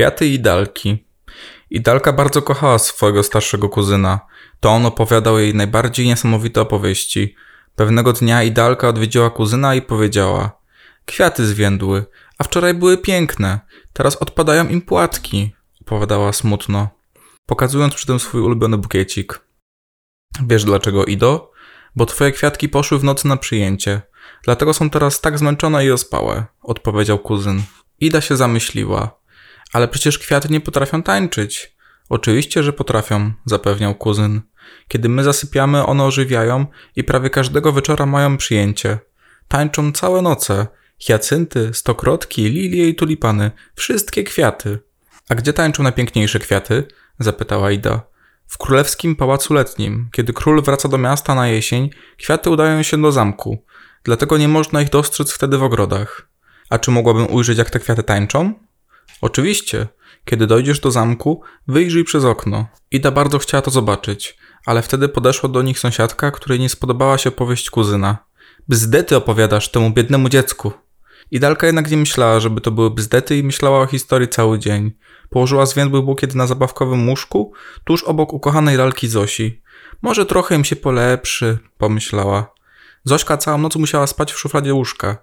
Kwiaty i Dalki. Idalka bardzo kochała swojego starszego kuzyna. To on opowiadał jej najbardziej niesamowite opowieści. Pewnego dnia Idalka odwiedziła kuzyna i powiedziała: Kwiaty zwiędły, a wczoraj były piękne. Teraz odpadają im płatki, opowiadała smutno, pokazując przy tym swój ulubiony bukiecik. Wiesz dlaczego, Ido? Bo twoje kwiatki poszły w nocy na przyjęcie. Dlatego są teraz tak zmęczone i ospałe, odpowiedział kuzyn. Ida się zamyśliła. Ale przecież kwiaty nie potrafią tańczyć. Oczywiście, że potrafią, zapewniał kuzyn. Kiedy my zasypiamy, one ożywiają i prawie każdego wieczora mają przyjęcie. Tańczą całe noce. Hiacynty, stokrotki, lilie i tulipany. Wszystkie kwiaty. A gdzie tańczą najpiękniejsze kwiaty? zapytała Ida. W królewskim pałacu letnim, kiedy król wraca do miasta na jesień, kwiaty udają się do zamku. Dlatego nie można ich dostrzec wtedy w ogrodach. A czy mogłabym ujrzeć, jak te kwiaty tańczą? Oczywiście. Kiedy dojdziesz do zamku, wyjrzyj przez okno. Ida bardzo chciała to zobaczyć, ale wtedy podeszła do nich sąsiadka, której nie spodobała się opowieść kuzyna. Bzdety opowiadasz temu biednemu dziecku. Idalka jednak nie myślała, żeby to były bzdety i myślała o historii cały dzień. Położyła zwiędły bukiet na zabawkowym łóżku, tuż obok ukochanej lalki Zosi. Może trochę im się polepszy, pomyślała. Zośka całą noc musiała spać w szufladzie łóżka.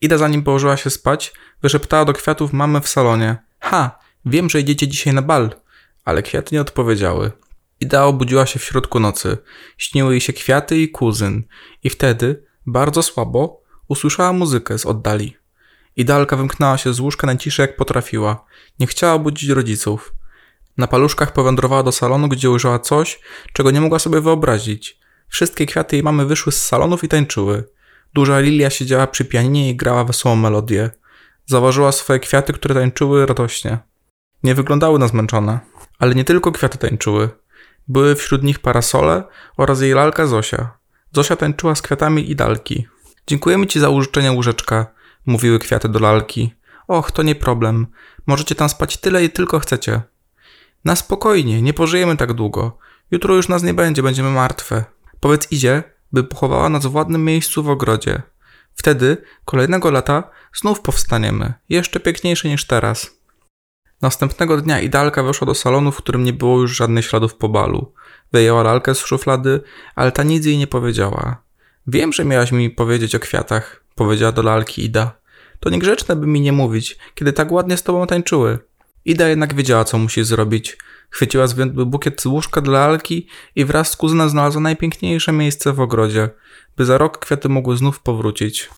Ida zanim położyła się spać, wyszeptała do kwiatów mamy w salonie. Ha, wiem, że idziecie dzisiaj na bal. Ale kwiaty nie odpowiedziały. Ida obudziła się w środku nocy. Śniły jej się kwiaty i kuzyn. I wtedy, bardzo słabo, usłyszała muzykę z oddali. Idalka wymknęła się z łóżka najciszej jak potrafiła. Nie chciała budzić rodziców. Na paluszkach powędrowała do salonu, gdzie ujrzała coś, czego nie mogła sobie wyobrazić. Wszystkie kwiaty jej mamy wyszły z salonów i tańczyły. Duża Lilia siedziała przy pianinie i grała wesołą melodię. Zauważyła swoje kwiaty, które tańczyły radośnie. Nie wyglądały na zmęczone, ale nie tylko kwiaty tańczyły. Były wśród nich parasole oraz jej lalka Zosia. Zosia tańczyła z kwiatami i dalki. Dziękujemy ci za użyczenie łóżeczka, mówiły kwiaty do lalki. Och, to nie problem. Możecie tam spać tyle i tylko chcecie. Na spokojnie, nie pożyjemy tak długo. Jutro już nas nie będzie, będziemy martwe. Powiedz idzie, by pochowała nas w ładnym miejscu w ogrodzie. Wtedy, kolejnego lata, znów powstaniemy, jeszcze piękniejsze niż teraz. Następnego dnia Idalka weszła do salonu, w którym nie było już żadnych śladów po balu. Wyjęła lalkę z szuflady, ale ta nic jej nie powiedziała. Wiem, że miałaś mi powiedzieć o kwiatach, powiedziała do lalki Ida. To niegrzeczne by mi nie mówić, kiedy tak ładnie z tobą tańczyły. Ida jednak wiedziała, co musi zrobić. Chwyciła zwiędły bukiet z łóżka dla lalki i wraz z kuzynem znalazła najpiękniejsze miejsce w ogrodzie, by za rok kwiaty mogły znów powrócić.